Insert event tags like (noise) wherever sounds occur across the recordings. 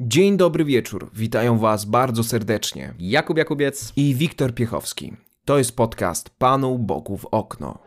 Dzień dobry wieczór, witają Was bardzo serdecznie. Jakub Jakubiec i Wiktor Piechowski. To jest podcast Panu Bogu w okno.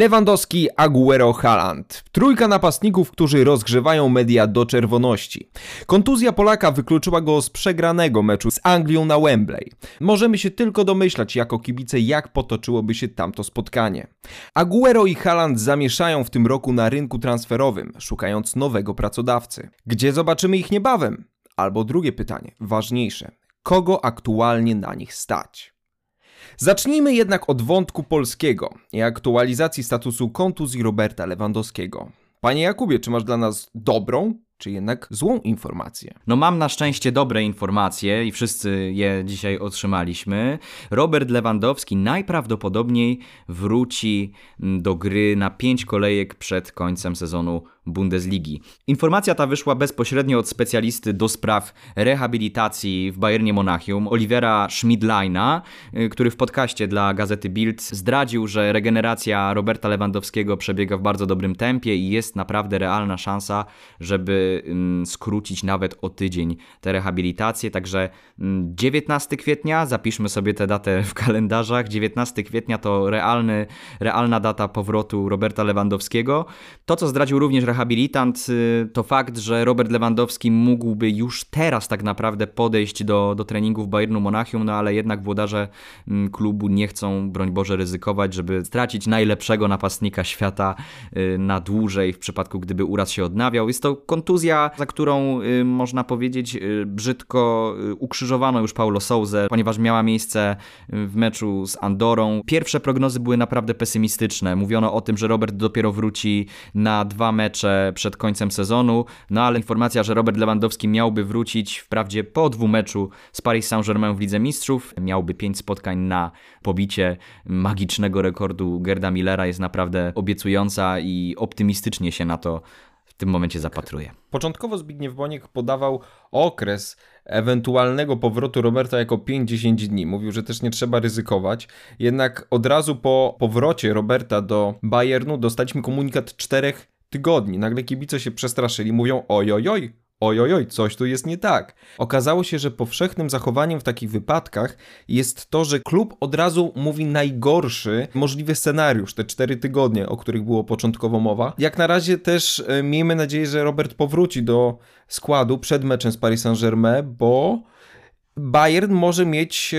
Lewandowski, Aguero, Haaland. Trójka napastników, którzy rozgrzewają media do czerwoności. Kontuzja Polaka wykluczyła go z przegranego meczu z Anglią na Wembley. Możemy się tylko domyślać jako kibice, jak potoczyłoby się tamto spotkanie. Aguero i Haaland zamieszają w tym roku na rynku transferowym, szukając nowego pracodawcy. Gdzie zobaczymy ich niebawem? Albo drugie pytanie, ważniejsze. Kogo aktualnie na nich stać? Zacznijmy jednak od wątku polskiego i aktualizacji statusu kontuzji Roberta Lewandowskiego. Panie Jakubie, czy masz dla nas dobrą czy jednak złą informację? No mam na szczęście dobre informacje i wszyscy je dzisiaj otrzymaliśmy. Robert Lewandowski najprawdopodobniej wróci do gry na pięć kolejek przed końcem sezonu Bundesligi. Informacja ta wyszła bezpośrednio od specjalisty do spraw rehabilitacji w Bayernie Monachium, Olivera Schmidleina, y, który w podcaście dla gazety Bild zdradził, że regeneracja Roberta Lewandowskiego przebiega w bardzo dobrym tempie i jest naprawdę realna szansa, żeby mm, skrócić nawet o tydzień tę rehabilitację. Także 19 mm, kwietnia, zapiszmy sobie tę datę w kalendarzach. 19 kwietnia to realny, realna data powrotu Roberta Lewandowskiego. To, co zdradził również rehabilitant, y, to fakt, że Robert Lewandowski mógłby już teraz tak naprawdę podejść do, do treningów Bayernu Monachium, no ale jednak włodarze mm, klubu nie chcą, broń Boże, ryzykować, żeby stracić najlepszego napastnika świata y, na dłużej w przypadku, gdyby uraz się odnawiał. Jest to kontuzja, za którą y, można powiedzieć brzydko ukrzyżowano już Paulo Souza, ponieważ miała miejsce w meczu z Andorą. Pierwsze prognozy były naprawdę pesymistyczne. Mówiono o tym, że Robert dopiero wróci na dwa mecze mecze przed końcem sezonu, no ale informacja, że Robert Lewandowski miałby wrócić wprawdzie po dwumeczu z Paris Saint-Germain w Lidze Mistrzów, miałby pięć spotkań na pobicie magicznego rekordu Gerda Millera jest naprawdę obiecująca i optymistycznie się na to w tym momencie zapatruje. Początkowo Zbigniew Boniek podawał okres ewentualnego powrotu Roberta jako 5-10 dni. Mówił, że też nie trzeba ryzykować. Jednak od razu po powrocie Roberta do Bayernu dostaliśmy komunikat czterech tygodni. Nagle kibice się przestraszyli, mówią ojojoj, ojojoj, coś tu jest nie tak. Okazało się, że powszechnym zachowaniem w takich wypadkach jest to, że klub od razu mówi najgorszy możliwy scenariusz, te cztery tygodnie, o których było początkowo mowa. Jak na razie też e, miejmy nadzieję, że Robert powróci do składu przed meczem z Paris Saint-Germain, bo Bayern może mieć e,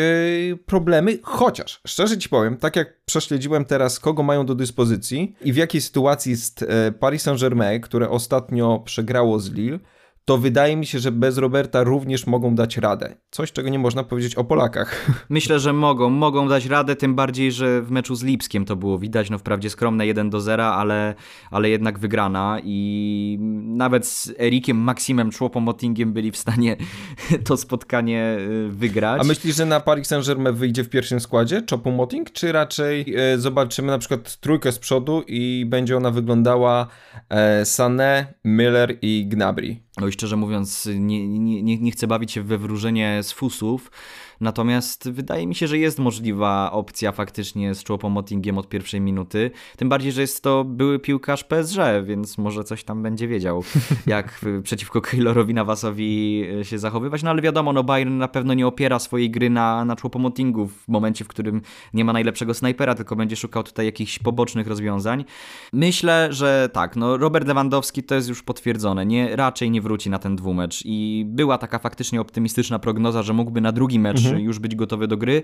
problemy, chociaż szczerze ci powiem, tak jak prześledziłem teraz, kogo mają do dyspozycji i w jakiej sytuacji jest e, Paris Saint-Germain, które ostatnio przegrało z Lille, to wydaje mi się, że bez Roberta również mogą dać radę. Coś, czego nie można powiedzieć o Polakach. (laughs) Myślę, że mogą. Mogą dać radę, tym bardziej, że w meczu z Lipskiem to było widać. No wprawdzie skromne 1 do 0, ale, ale jednak wygrana i nawet z Erikiem Maksimem Choupo-Motingiem byli w stanie (laughs) to spotkanie y, wygrać. A myślisz, że na Paris Saint-Germain wyjdzie w pierwszym składzie Choupo-Moting, czy raczej e, zobaczymy na przykład trójkę z przodu i będzie ona wyglądała e, Sané, Miller i Gnabry? No i szczerze mówiąc, nie, nie, nie chcę bawić się we wróżenie z fusów, Natomiast wydaje mi się, że jest możliwa opcja faktycznie z Choupo-Motingiem od pierwszej minuty. Tym bardziej, że jest to były piłkarz PSG, więc może coś tam będzie wiedział, (laughs) jak przeciwko Keylorowi Nawasowi e, się zachowywać. No ale wiadomo, no Bayern na pewno nie opiera swojej gry na, na Choupo-Motingu w momencie, w którym nie ma najlepszego snajpera, tylko będzie szukał tutaj jakichś pobocznych rozwiązań. Myślę, że tak, no Robert Lewandowski to jest już potwierdzone. Nie, raczej nie wróci na ten dwumecz i była taka faktycznie optymistyczna prognoza, że mógłby na drugi mecz mhm. już być gotowy do gry,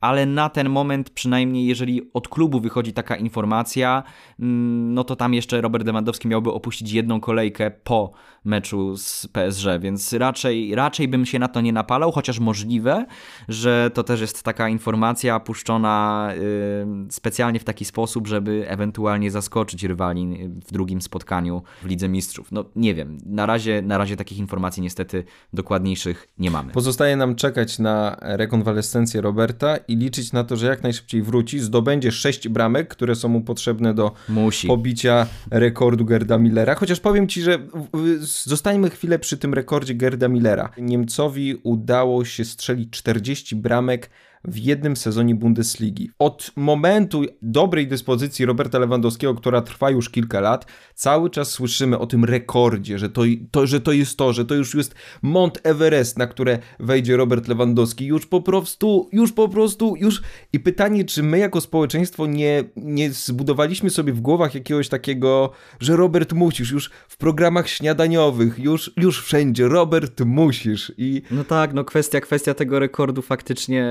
ale na ten moment przynajmniej jeżeli od klubu wychodzi taka informacja, mm, no to tam jeszcze Robert Lewandowski miałby opuścić jedną kolejkę po meczu z PSG, więc raczej, raczej bym się na to nie napalał, chociaż możliwe, że to też jest taka informacja puszczona yy, specjalnie w taki sposób, żeby ewentualnie zaskoczyć rywali w drugim spotkaniu w Lidze Mistrzów. No nie wiem, na razie razie, na razie takich informacji niestety dokładniejszych nie mamy. Pozostaje nam czekać na rekonwalescencję Roberta i liczyć na to, że jak najszybciej wróci, zdobędzie sześć bramek, które są mu potrzebne do Musi. pobicia rekordu Gerda Millera. Chociaż powiem ci, że zostańmy chwilę przy tym rekordzie Gerda Millera. Niemcowi udało się strzelić 40 bramek w jednym sezonie Bundesligi. Od momentu dobrej dyspozycji Roberta Lewandowskiego, która trwa już kilka lat, cały czas słyszymy o tym rekordzie, że to, to, że to jest to, że to już jest Mont Everest, na które wejdzie Robert Lewandowski. Już po prostu, już po prostu, już. I pytanie, czy my jako społeczeństwo nie, nie zbudowaliśmy sobie w głowach jakiegoś takiego, że Robert musisz, już w programach śniadaniowych, już, już wszędzie, Robert musisz. I... No tak, no kwestia, kwestia tego rekordu faktycznie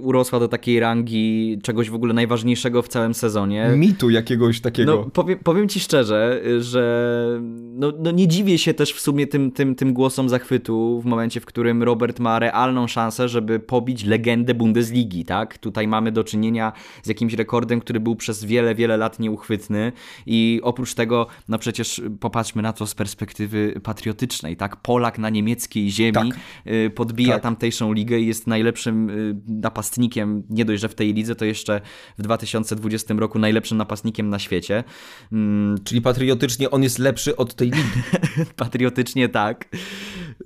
urosła do takiej rangi czegoś w ogóle najważniejszego w całym sezonie. Mitu jakiegoś takiego. No, powiem, powiem ci szczerze, że no, no nie dziwię się też w sumie tym, tym, tym głosom zachwytu w momencie, w którym Robert ma realną szansę, żeby pobić legendę Bundesligi, tak? Tutaj mamy do czynienia z jakimś rekordem, który był przez wiele, wiele lat nieuchwytny i oprócz tego, no przecież popatrzmy na to z perspektywy patriotycznej, tak? Polak na niemieckiej ziemi tak. Y, podbija tak. tamtejszą ligę i jest najlepszym y, napastnikiem, nie dość, że w tej lidze, to jeszcze w 2020 roku najlepszym napastnikiem na świecie. Mm. Czyli patriotycznie on jest lepszy od tej ligi. (laughs) patriotycznie tak.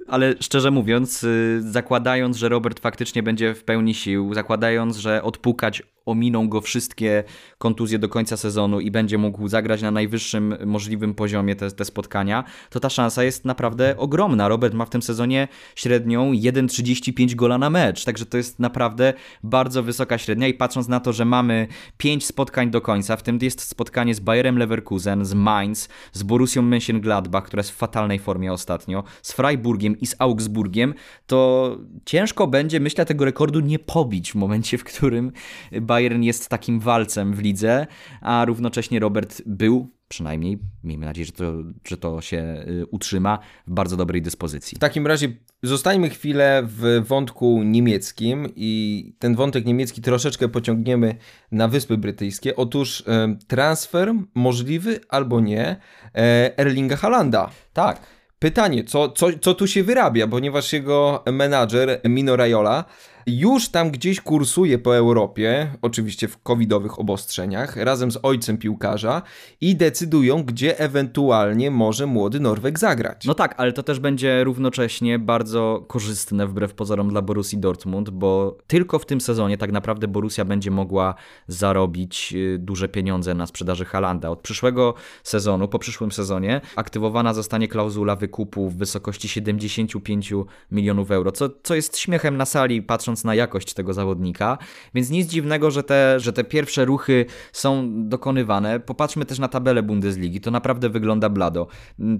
Ale szczerze mówiąc, y, zakładając, że Robert faktycznie będzie w pełni sił, zakładając, że odpukać ominą go wszystkie kontuzje do końca sezonu i będzie mógł zagrać na najwyższym możliwym poziomie te, te spotkania, to ta szansa jest naprawdę ogromna. Robert ma w tym sezonie średnią 1,35 gola na mecz, także to jest naprawdę bardzo wysoka średnia i patrząc na to, że mamy 5 spotkań do końca, w tym jest spotkanie z Bayerem Leverkusen, z Mainz, z Borussią Mönchengladbach, która jest w fatalnej formie ostatnio, z Freiburgiem i z Augsburgiem, to ciężko będzie, myślę, tego rekordu nie pobić w momencie, w którym Bayern jest takim walcem w lidze, a równocześnie Robert był przynajmniej, miejmy nadzieję, że to, że to się y, utrzyma, w bardzo dobrej dyspozycji. W takim razie zostańmy chwilę w wątku niemieckim i ten wątek niemiecki troszeczkę pociągniemy na Wyspy Brytyjskie. Otóż e, transfer możliwy albo nie e, Erlinga Halanda. Tak. Pytanie, co, co, co tu się wyrabia, ponieważ jego menadżer Mino Raiola już tam gdzieś kursuje po Europie, oczywiście w covidowych obostrzeniach, razem z ojcem piłkarza i decydują, gdzie ewentualnie może młody Norweg zagrać. No tak, ale to też będzie równocześnie bardzo korzystne wbrew pozorom dla Borussii Dortmund, bo tylko w tym sezonie tak naprawdę Borussia będzie mogła zarobić y, duże pieniądze na sprzedaży Halanda. Od przyszłego sezonu, po przyszłym sezonie aktywowana zostanie klauzula wykupu w wysokości 75 milionów euro, co, co jest śmiechem na sali, patrząc patrząc na jakość tego zawodnika, więc nic dziwnego, że te, że te pierwsze ruchy są dokonywane. Popatrzmy też na tabelę Bundesligi, to naprawdę wygląda blado.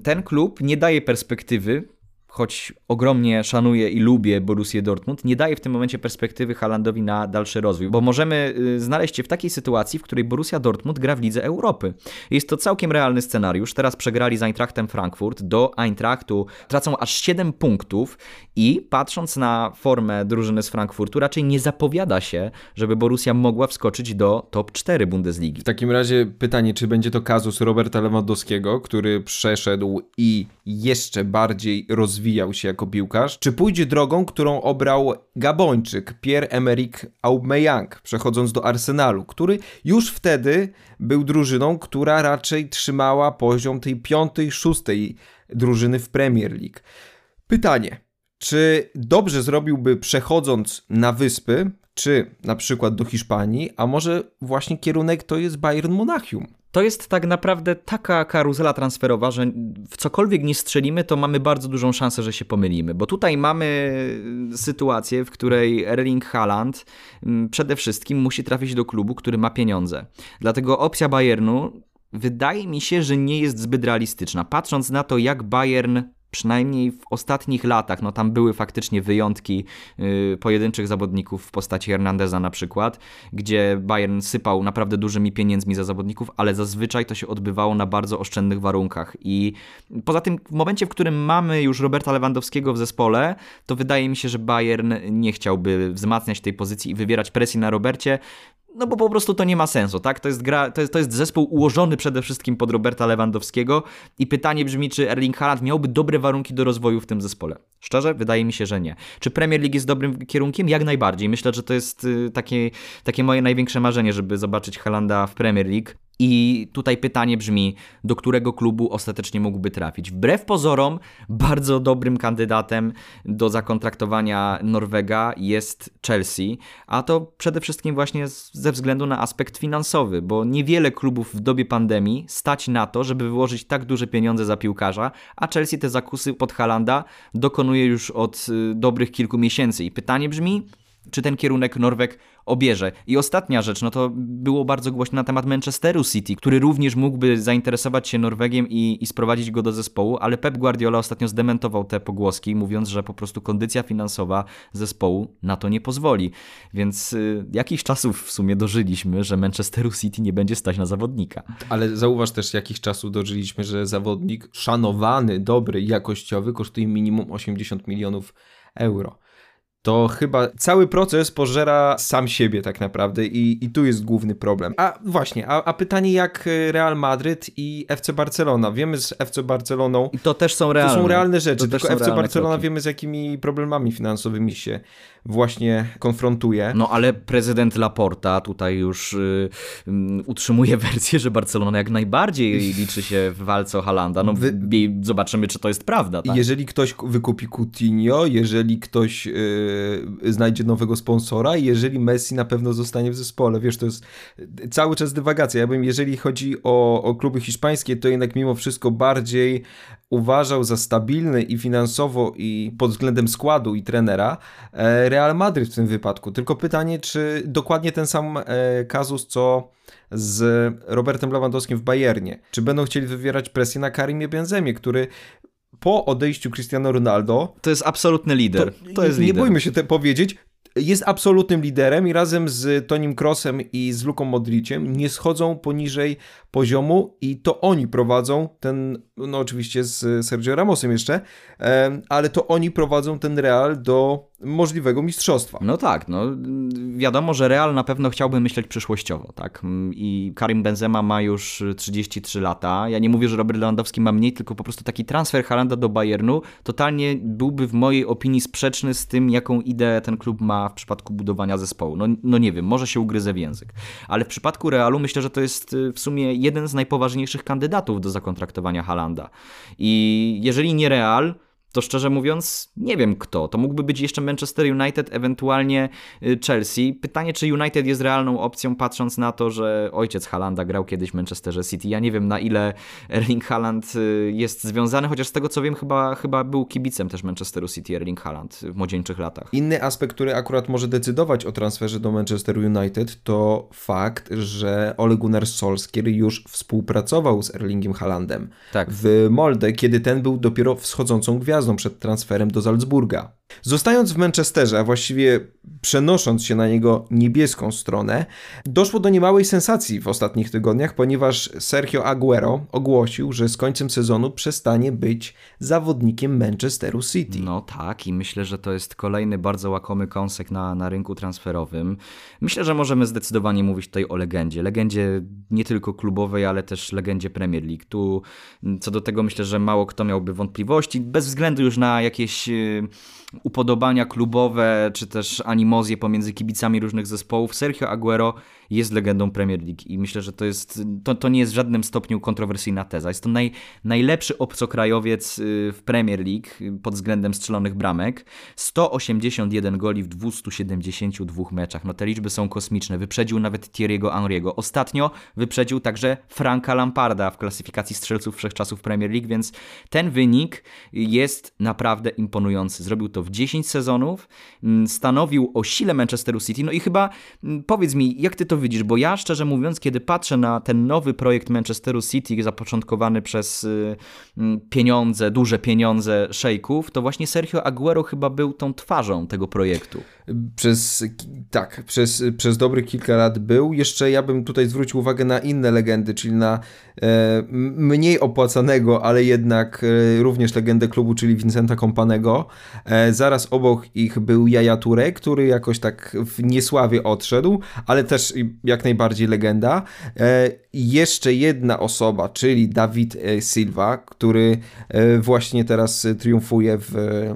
Ten klub nie daje perspektywy choć ogromnie szanuję i lubię Borussię Dortmund, nie daje w tym momencie perspektywy Halandowi na dalszy rozwój, bo możemy y, znaleźć się w takiej sytuacji, w której Borussia Dortmund gra w Lidze Europy. Jest to całkiem realny scenariusz. Teraz przegrali z Eintrachtem Frankfurt. Do Eintrachtu tracą aż 7 punktów i patrząc na formę drużyny z Frankfurtu, raczej nie zapowiada się, żeby Borussia mogła wskoczyć do top 4 Bundesligi. W takim razie pytanie, czy będzie to kazus Roberta Lewandowskiego, który przeszedł i jeszcze bardziej rozwijał rozwijał się jako piłkarz, czy pójdzie drogą, którą obrał Gabończyk Pierre-Emerick Aubameyang, przechodząc do Arsenalu, który już wtedy był drużyną, która raczej trzymała poziom tej piątej, szóstej drużyny w Premier League. Pytanie, czy dobrze zrobiłby przechodząc na wyspy, czy na przykład do Hiszpanii, a może właśnie kierunek to jest Bayern Monachium? To jest tak naprawdę taka karuzela transferowa, że w cokolwiek nie strzelimy, to mamy bardzo dużą szansę, że się pomylimy. Bo tutaj mamy sytuację, w której Erling Haaland mm, przede wszystkim musi trafić do klubu, który ma pieniądze. Dlatego opcja Bayernu wydaje mi się, że nie jest zbyt realistyczna. Patrząc na to, jak Bayern przynajmniej w ostatnich latach, no tam były faktycznie wyjątki yy, pojedynczych zawodników w postaci Hernandeza na przykład, gdzie Bayern sypał naprawdę dużymi pieniędzmi za zawodników, ale zazwyczaj to się odbywało na bardzo oszczędnych warunkach. I poza tym w momencie, w którym mamy już Roberta Lewandowskiego w zespole, to wydaje mi się, że Bayern nie chciałby wzmacniać tej pozycji i wywierać presji na Robercie, no bo po prostu to nie ma sensu, tak? To jest, gra, to jest, to jest zespół ułożony przede wszystkim pod Roberta Lewandowskiego i pytanie brzmi, czy Erling Haaland miałby dobre warunki do rozwoju w tym zespole? Szczerze, wydaje mi się, że nie. Czy Premier League jest dobrym kierunkiem? Jak najbardziej. Myślę, że to jest y, takie, takie moje największe marzenie, żeby zobaczyć Halanda w Premier League. I tutaj pytanie brzmi, do którego klubu ostatecznie mógłby trafić? Wbrew pozorom, bardzo dobrym kandydatem do zakontraktowania Norwega jest Chelsea, a to przede wszystkim właśnie ze względu na aspekt finansowy, bo niewiele klubów w dobie pandemii stać na to, żeby wyłożyć tak duże pieniądze za piłkarza, a Chelsea te zakusy pod Halanda dokonuje już od y, dobrych kilku miesięcy. I pytanie brzmi, czy ten kierunek Norweg obierze. I ostatnia rzecz, no to było bardzo głośno na temat Manchesteru City, który również mógłby zainteresować się Norwegiem i, i sprowadzić go do zespołu, ale Pep Guardiola ostatnio zdementował te pogłoski, mówiąc, że po prostu kondycja finansowa zespołu na to nie pozwoli. Więc y, jakiś czasów w sumie dożyliśmy, że Manchesteru City nie będzie stać na zawodnika. Ale zauważ też, jakiś czasów dożyliśmy, że zawodnik szanowany, dobry, jakościowy kosztuje minimum 80 milionów euro to chyba cały proces pożera sam siebie tak naprawdę i, i tu jest główny problem. A właśnie, a, a, pytanie jak Real Madryt i FC Barcelona. Wiemy z FC Barceloną... I to też są realne. To są realne rzeczy, tylko FC Barcelona kroki. wiemy z jakimi problemami finansowymi się właśnie konfrontuje. No ale prezydent Laporta tutaj już y, utrzymuje (laughs) wersję, że Barcelona jak najbardziej liczy się w walce o Halanda. No Wy... zobaczymy, czy to jest prawda. Tak? Jeżeli ktoś wykupi Coutinho, jeżeli ktoś y, znajdzie nowego sponsora, jeżeli Messi na pewno zostanie w zespole. Wiesz, to jest cały czas dywagacja. Ja bym, jeżeli chodzi o, o kluby hiszpańskie, to jednak mimo wszystko bardziej uważał za stabilny i finansowo i pod względem składu i trenera e, Real Madryt w tym wypadku. Tylko pytanie, czy dokładnie ten sam e, kazus, co z Robertem Lewandowskim w Bayernie. Czy będą chcieli wywierać presję na Karimie Benzemie, który po odejściu Cristiano Ronaldo... To jest absolutny lider. To, to jest lider. Nie bójmy się te powiedzieć, jest absolutnym liderem i razem z Tonim Crossem i z Luką Modriciem nie schodzą poniżej poziomu i to oni prowadzą ten, no oczywiście z Sergio Ramosem jeszcze, ale to oni prowadzą ten Real do możliwego mistrzostwa. No tak, no wiadomo, że Real na pewno chciałby myśleć przyszłościowo, tak? I Karim Benzema ma już 33 lata. Ja nie mówię, że Robert Lewandowski ma mniej, tylko po prostu taki transfer Halanda do Bayernu totalnie byłby w mojej opinii sprzeczny z tym, jaką ideę ten klub ma w przypadku budowania zespołu. No, no nie wiem, może się ugryzę w język. Ale w przypadku Realu myślę, że to jest y, w sumie jeden z najpoważniejszych kandydatów do zakontraktowania Halanda. I jeżeli nie Real, to szczerze mówiąc nie wiem kto. To mógłby być jeszcze Manchester United, ewentualnie y, Chelsea. Pytanie, czy United jest realną opcją, patrząc na to, że ojciec Halanda grał kiedyś w Manchesterze City. Ja nie wiem na ile Erling Haaland y, jest związany, chociaż z tego co wiem, chyba, chyba był kibicem też Manchesteru City Erling Haaland w młodzieńczych latach. Inny aspekt, który akurat może decydować o transferze do Manchester United, to fakt, że Ole Gunnar Solskjaer już współpracował z Erlingiem Haalandem tak. w Molde, kiedy ten był dopiero wschodzącą gwiazdą przed transferem do Salzburga. Zostając w Manchesterze, a właściwie przenosząc się na jego niebieską stronę, doszło do niemałej sensacji w ostatnich tygodniach, ponieważ Sergio Aguero ogłosił, że z końcem sezonu przestanie być zawodnikiem Manchesteru City. No tak, i myślę, że to jest kolejny bardzo łakomy kąsek na, na rynku transferowym. Myślę, że możemy zdecydowanie mówić tutaj o legendzie. Legendzie nie tylko klubowej, ale też legendzie Premier League. Tu co do tego myślę, że mało kto miałby wątpliwości, bez względu już na jakieś y, upodobania klubowe, czy też animozje pomiędzy kibicami różnych zespołów. Sergio Aguero jest legendą Premier League i myślę, że to jest, to, to nie jest w żadnym stopniu kontrowersyjna teza. Jest to naj, najlepszy obcokrajowiec y, w Premier League pod względem strzelonych bramek. 181 goli w 272 meczach. No te liczby są kosmiczne. Wyprzedził nawet Thierry'ego Henry'ego. Ostatnio wyprzedził także Franka Lamparda w klasyfikacji strzelców wszechczasów Premier League, więc ten wynik jest naprawdę imponujący. Zrobił to w 10 sezonów, mm, stanowił o sile Manchesteru City. No i chyba mm, powiedz mi, jak ty to widzisz? Bo ja szczerze mówiąc, kiedy patrzę na ten nowy projekt Manchesteru City, zapoczątkowany przez y, mm, pieniądze, duże pieniądze szejków, to właśnie Sergio Aguero chyba był tą twarzą tego projektu. Przez, tak, przez, przez dobrych kilka lat był. Jeszcze ja bym tutaj zwrócił uwagę na inne legendy, czyli na e, mniej opłacanego, ale jednak e, również legendę klubu, czyli Vincenta Kompanego. E, zaraz obok ich był Jaja Touré, który jakoś tak w niesławie odszedł, ale też jak najbardziej legenda. E, jeszcze jedna osoba, czyli Dawid e, Silva, który e, właśnie teraz triumfuje w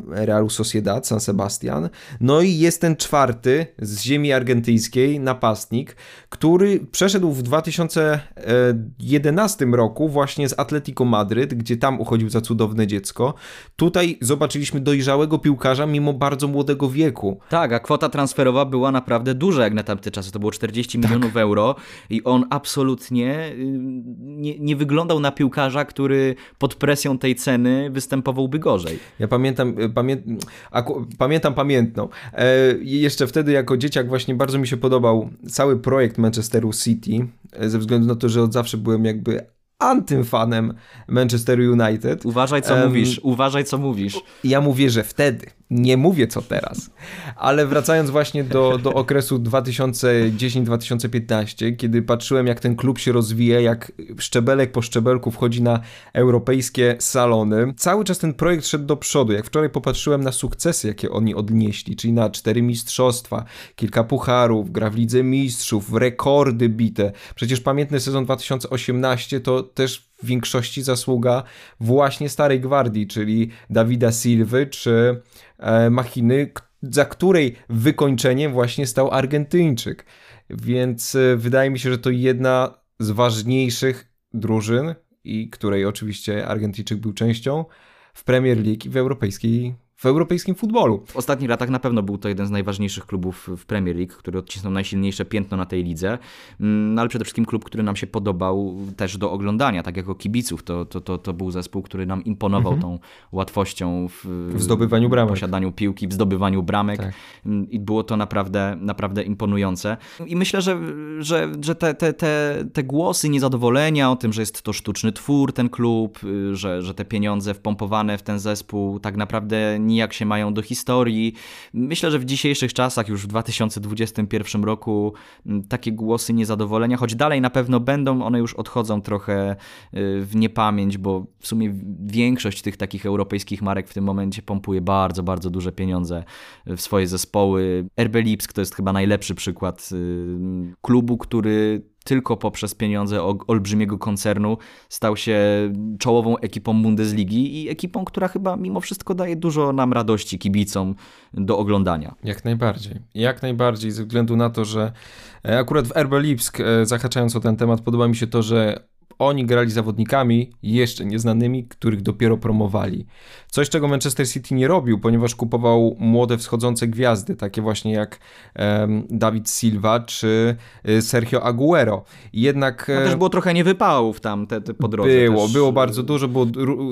Realu Sociedad San Sebastian. No i jest ten czwarty z ziemi argentyńskiej napastnik, który przeszedł w 2011 roku właśnie z Atletico Madryt, gdzie tam uchodził za cudowne dziecko. Tutaj zobaczyliśmy dojrzałego piłkarza mimo bardzo młodego wieku. Tak, a kwota transferowa była naprawdę duża jak na tamte czasy. To było 40 tak. milionów euro i on absolutnie y, nie, nie wyglądał na piłkarza, który pod presją tej ceny występowałby gorzej. Ja pamiętam, y, pamię... pamiętam pamiętną. E, jeszcze wtedy jako dzieciak właśnie bardzo mi się podobał cały projekt Manchesteru City, e, ze względu na to, że od zawsze byłem jakby antyfanem Manchester United. Uważaj co um, mówisz, uważaj co mówisz. Ja mówię, że wtedy nie mówię co teraz, ale wracając właśnie do, do okresu 2010-2015, kiedy patrzyłem jak ten klub się rozwija, jak szczebelek po szczebelku wchodzi na europejskie salony, cały czas ten projekt szedł do przodu. Jak wczoraj popatrzyłem na sukcesy, jakie oni odnieśli, czyli na cztery mistrzostwa, kilka pucharów, gra w Lidze Mistrzów, rekordy bite. Przecież pamiętny sezon 2018 to też w większości zasługa właśnie Starej Gwardii, czyli Dawida Silwy czy e, Machiny, za której wykończeniem właśnie stał Argentyńczyk. Więc e, wydaje mi się, że to jedna z ważniejszych drużyn i której oczywiście Argentyńczyk był częścią w Premier League i w europejskiej w europejskim futbolu. W ostatnich latach na pewno był to jeden z najważniejszych klubów w Premier League, który odcisnął najsilniejsze piętno na tej lidze, mm, no ale przede wszystkim klub, który nam się podobał też do oglądania, tak jako kibiców. To, to, to, to był zespół, który nam imponował mhm. tą łatwością w, w zdobywaniu bramek, w posiadaniu piłki, w zdobywaniu bramek tak. Mm, i było to naprawdę, naprawdę imponujące. I myślę, że, że, że te, te, te, te głosy niezadowolenia o tym, że jest to sztuczny twór ten klub, y, że, że te pieniądze wpompowane w ten zespół tak naprawdę nijak się mają do historii. Myślę, że w dzisiejszych czasach, już w 2021 roku, takie głosy niezadowolenia, choć dalej na pewno będą, one już odchodzą trochę y, w niepamięć, bo w sumie większość tych takich europejskich marek w tym momencie pompuje bardzo, bardzo duże pieniądze w swoje zespoły. RB Lipsk to jest chyba najlepszy przykład y, klubu, który tylko poprzez pieniądze olbrzymiego koncernu stał się czołową ekipą Bundesligi i ekipą, która chyba mimo wszystko daje dużo nam radości kibicom do oglądania. Jak najbardziej. Jak najbardziej, ze względu na to, że e, akurat w RB Lipsk, e, zahaczając o ten temat, podoba mi się to, że oni grali zawodnikami jeszcze nieznanymi, których dopiero promowali. Coś, czego Manchester City nie robił, ponieważ kupował młode wschodzące gwiazdy, takie właśnie jak um, David Silva czy y, Sergio Aguero. Jednak... No też było trochę niewypałów tam te, te po drodze. Było, też... było bardzo dużo, było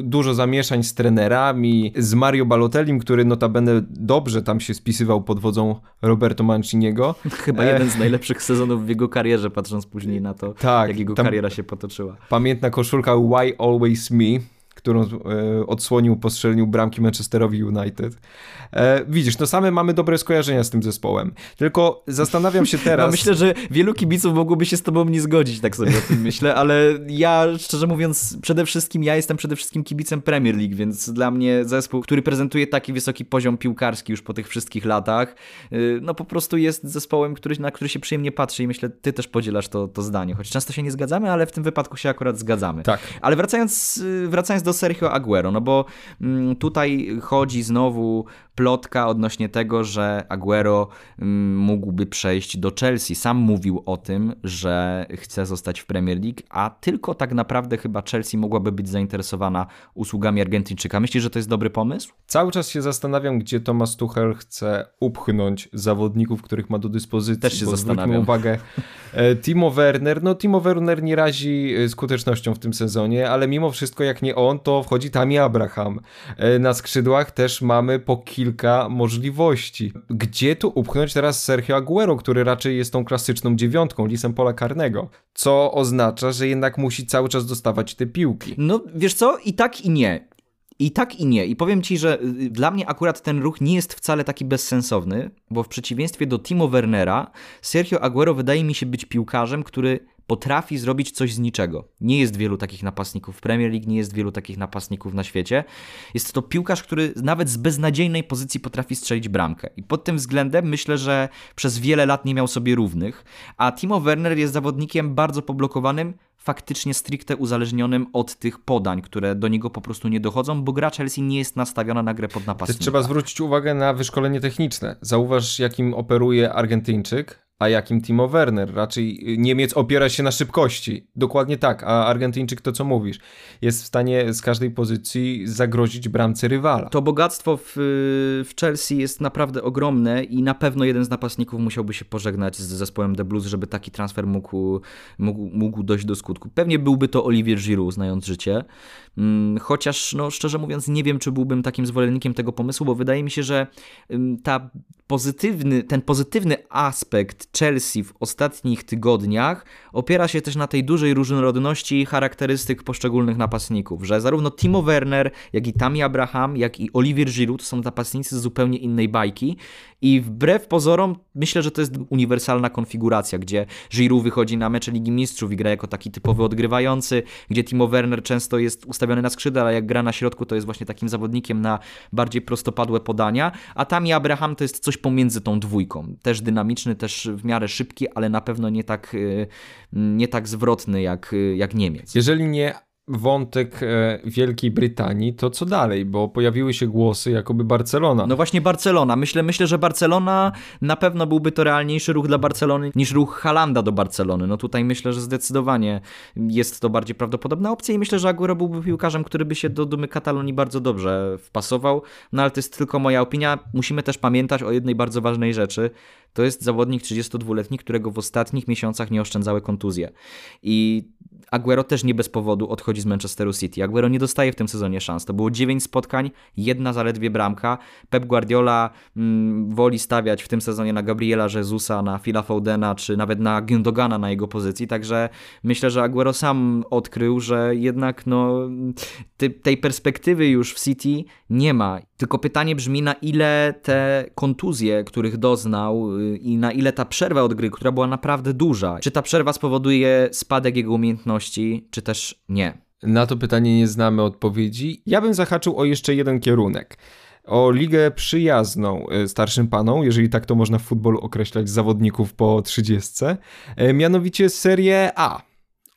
dużo zamieszań z trenerami, z Mario Balotellim, który notabene dobrze tam się spisywał pod wodzą Roberto Manciniego. (laughs) Chyba e... jeden z najlepszych sezonów w jego karierze, patrząc później na to, tak, jak jego tam... kariera się potoczyła. Pamiętna koszulka Why Always Me, którą e, odsłonił, postrzelnił bramki Manchesterowi United. E, widzisz, no same mamy dobre skojarzenia z tym zespołem. Tylko zastanawiam się (laughs) teraz... No myślę, że wielu kibiców mogłoby się z tobą nie zgodzić, tak sobie o tym myślę, ale ja, szczerze mówiąc, przede wszystkim, ja jestem przede wszystkim kibicem Premier League, więc dla mnie zespół, który prezentuje taki wysoki poziom piłkarski już po tych wszystkich latach, y, no po prostu jest zespołem, który, na który się przyjemnie patrzy i myślę, ty też podzielasz to, to zdanie, choć często się nie zgadzamy, ale w tym wypadku się akurat zgadzamy. Tak. Ale wracając, y, wracając do Sergio Aguero, no bo mm, tutaj chodzi znowu plotka odnośnie tego, że Aguero mm, mógłby przejść do Chelsea. Sam mówił o tym, że chce zostać w Premier League, a tylko tak naprawdę chyba Chelsea mogłaby być zainteresowana usługami Argentyńczyka. Myślisz, że to jest dobry pomysł? Cały czas się zastanawiam, gdzie Thomas Tuchel chce upchnąć zawodników, których ma do dyspozycji. Też się zastanawiam. uwagę, e, Timo Werner, no Timo Werner nie razi e, skutecznością w tym sezonie, ale mimo wszystko jak nie on, to wchodzi Tami Abraham. E, na skrzydłach też mamy po kilku kilka możliwości. Gdzie tu upchnąć teraz Sergio Aguero, który raczej jest tą klasyczną dziewiątką, lisem pola karnego? Co oznacza, że jednak musi cały czas dostawać te piłki. No wiesz co, i tak i nie. I tak i nie. I powiem ci, że y, dla mnie akurat ten ruch nie jest wcale taki bezsensowny, bo w przeciwieństwie do Timo Wernera, Sergio Aguero wydaje mi się być piłkarzem, który potrafi zrobić coś z niczego. Nie jest wielu takich napastników w Premier League, nie jest wielu takich napastników na świecie. Jest to piłkarz, który nawet z beznadziejnej pozycji potrafi strzelić bramkę. I pod tym względem myślę, że przez wiele lat nie miał sobie równych, a Timo Werner jest zawodnikiem bardzo poblokowanym, faktycznie stricte uzależnionym od tych podań, które do niego po prostu nie dochodzą, bo gra Chelsea nie jest nastawiona na grę pod napastnika. Też trzeba zwrócić uwagę na wyszkolenie techniczne. Zauważ, jakim operuje Argentyńczyk, a jakim Timo Werner? Raczej y, Niemiec opiera się na szybkości. Dokładnie tak, a Argentyńczyk to co mówisz, jest w stanie z każdej pozycji zagrozić bramce rywala. To bogactwo w, w Chelsea jest naprawdę ogromne i na pewno jeden z napastników musiałby się pożegnać z zespołem The Blues, żeby taki transfer mógł, mógł, mógł dojść do skutku. Pewnie byłby to Olivier Giroud, znając życie. Mm, chociaż, no szczerze mówiąc, nie wiem, czy byłbym takim zwolennikiem tego pomysłu, bo wydaje mi się, że ta pozytywny, ten pozytywny aspekt Chelsea w ostatnich tygodniach. Opiera się też na tej dużej różnorodności charakterystyk poszczególnych napastników, że zarówno Timo Werner, jak i Tammy Abraham, jak i Olivier Giroud są napastnicy z zupełnie innej bajki. I wbrew pozorom myślę, że to jest uniwersalna konfiguracja, gdzie Giroud wychodzi na mecze Ligi Mistrzów i gra jako taki typowy odgrywający, gdzie Timo Werner często jest ustawiony na skrzydle, ale jak gra na środku to jest właśnie takim zawodnikiem na bardziej prostopadłe podania, a Tammy Abraham to jest coś pomiędzy tą dwójką. Też dynamiczny, też w miarę szybki, ale na pewno nie tak, y, nie tak zwrotny jak, y, jak Niemiec. Jeżeli nie wątek e, Wielkiej Brytanii, to co dalej? Bo pojawiły się głosy, jakoby Barcelona. No właśnie Barcelona. Myślę, myślę, że Barcelona na pewno byłby to realniejszy ruch dla Barcelony niż ruch Halanda do Barcelony. No tutaj myślę, że zdecydowanie jest to bardziej prawdopodobna opcja i myślę, że Aguero byłby piłkarzem, który by się do dumy Katalonii bardzo dobrze wpasował. No ale to jest tylko moja opinia. Musimy też pamiętać o jednej bardzo ważnej rzeczy. To jest zawodnik 32-letni, którego w ostatnich miesiącach nie oszczędzały kontuzje. I Aguero też nie bez powodu odchodzi z Manchesteru City. Aguero nie dostaje w tym sezonie szans. To było 9 spotkań, jedna zaledwie bramka. Pep Guardiola mm, woli stawiać w tym sezonie na Gabriela Jezusa, na Phila Foudena, czy nawet na Gündogana na jego pozycji. Także myślę, że Aguero sam odkrył, że jednak no, tej perspektywy już w City nie ma. Tylko pytanie brzmi, na ile te kontuzje, których doznał y, i na ile ta przerwa od gry, która była naprawdę duża, czy ta przerwa spowoduje spadek jego umiejętności, czy też nie? Na to pytanie nie znamy odpowiedzi. Ja bym zahaczył o jeszcze jeden kierunek. O ligę przyjazną y, starszym panom, jeżeli tak to można w futbolu określać zawodników po 30, y, mianowicie Serię A.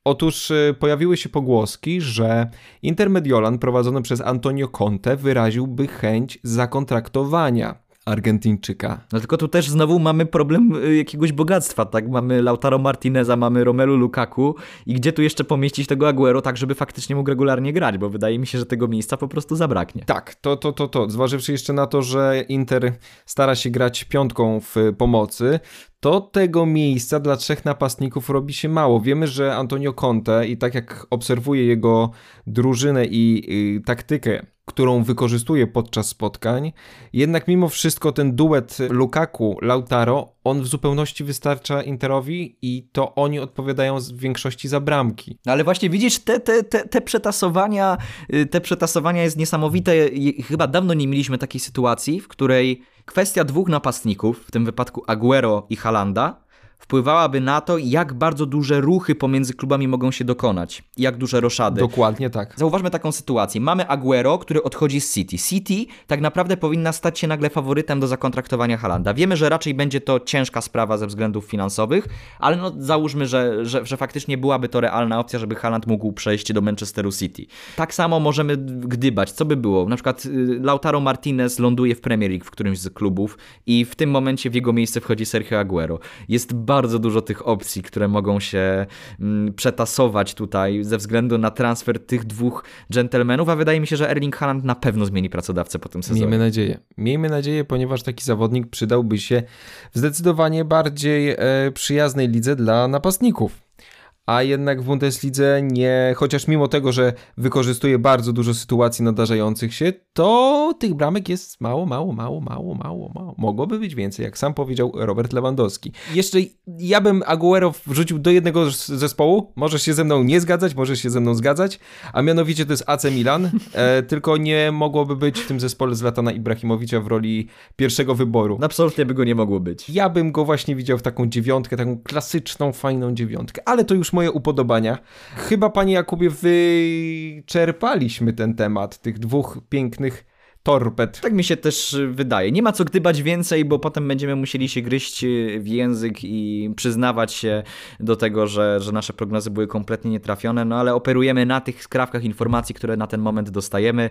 Otóż y, pojawiły się pogłoski, że Intermediolan prowadzony przez Antonio Conte wyraziłby chęć zakontraktowania Argentyńczyka. No tylko tu też znowu mamy problem y, jakiegoś bogactwa, tak? Mamy Lautaro Martineza, mamy Romelu Lukaku i gdzie tu jeszcze pomieścić tego Aguero tak, żeby faktycznie mógł regularnie grać, bo wydaje mi się, że tego miejsca po prostu zabraknie. Tak, to, to, to, to. Zważywszy jeszcze na to, że Inter stara się grać piątką w pomocy, to tego miejsca dla trzech napastników robi się mało. Wiemy, że Antonio Conte i tak jak obserwuję jego drużynę i, i taktykę, którą wykorzystuje podczas spotkań, jednak mimo wszystko ten duet Lukaku-Lautaro, on w zupełności wystarcza Interowi i to oni odpowiadają w większości za bramki. No ale właśnie widzisz, te, te, te, te przetasowania, y, te przetasowania jest niesamowite. Chyba dawno nie mieliśmy takiej sytuacji, w której kwestia dwóch napastników, w tym wypadku Aguero i Halanda, wpływałaby na to, jak bardzo duże ruchy pomiędzy klubami mogą się dokonać, jak duże roszady. Dokładnie tak. Zauważmy taką sytuację. Mamy Aguero, który odchodzi z City. City tak naprawdę powinna stać się nagle faworytem do zakontraktowania Halanda. Wiemy, że raczej będzie to ciężka sprawa ze względów finansowych, ale no załóżmy, że, że, że faktycznie byłaby to realna opcja, żeby Haland mógł przejść do Manchesteru City. Tak samo możemy gdybać, co by było. Na przykład y, Lautaro Martinez ląduje w Premier League w którymś z klubów i w tym momencie w jego miejsce wchodzi Sergio Aguero. Jest bardzo dużo tych opcji, które mogą się mm, przetasować tutaj ze względu na transfer tych dwóch dżentelmenów, a wydaje mi się, że Erling Haaland na pewno zmieni pracodawcę po tym sezonie. Miejmy nadzieję. Miejmy nadzieję, ponieważ taki zawodnik przydałby się w zdecydowanie bardziej e, przyjaznej lidze dla napastników a jednak w Bundeslidze nie, chociaż mimo tego, że wykorzystuje bardzo dużo sytuacji nadarzających się, to tych bramek jest mało, mało, mało, mało, mało, mało. Mogłoby być więcej, jak sam powiedział Robert Lewandowski. Jeszcze ja bym Aguero wrzucił do jednego zespołu, możesz się ze mną nie zgadzać, możesz się ze mną zgadzać, a mianowicie to jest AC Milan, e, (laughs) tylko nie mogłoby być w tym zespole Zlatana Ibrahimowicza w roli pierwszego wyboru. Absolutnie by go nie mogło być. Ja bym go właśnie widział w taką dziewiątkę, taką klasyczną, fajną dziewiątkę, ale to już moje upodobania. Chyba, panie Jakubie, wyczerpaliśmy ten temat tych dwóch pięknych torped. Tak mi się też wydaje. Nie ma co gdybać więcej, bo potem będziemy musieli się gryźć w język i przyznawać się do tego, że, że nasze prognozy były kompletnie nietrafione, no ale operujemy na tych skrawkach informacji, które na ten moment dostajemy.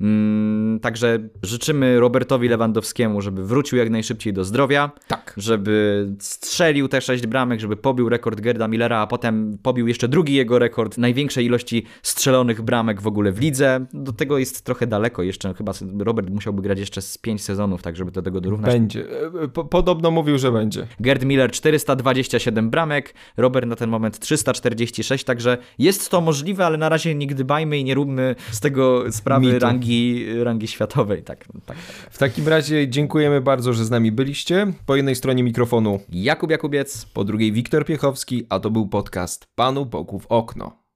Mm, także życzymy Robertowi Lewandowskiemu, żeby wrócił jak najszybciej do zdrowia. Tak. Żeby strzelił te sześć bramek, żeby pobił rekord Gerda Millera, a potem pobił jeszcze drugi jego rekord największej ilości strzelonych bramek w ogóle w lidze. Do tego jest trochę daleko, jeszcze chyba Robert musiałby grać jeszcze z 5 sezonów, tak żeby do tego dorównać. Będzie. E, podobno mówił, że będzie. Gerd Miller 427 bramek, Robert na ten moment 346, także jest to możliwe, ale na razie nie gdybajmy i nie róbmy z tego sprawy rangi, rangi światowej. Tak, tak, tak. W takim razie dziękujemy bardzo, że z nami byliście. Po jednej stronie mikrofonu Jakub Jakubiec, po drugiej Wiktor Piechowski, a to był podcast Panu Bogu w okno.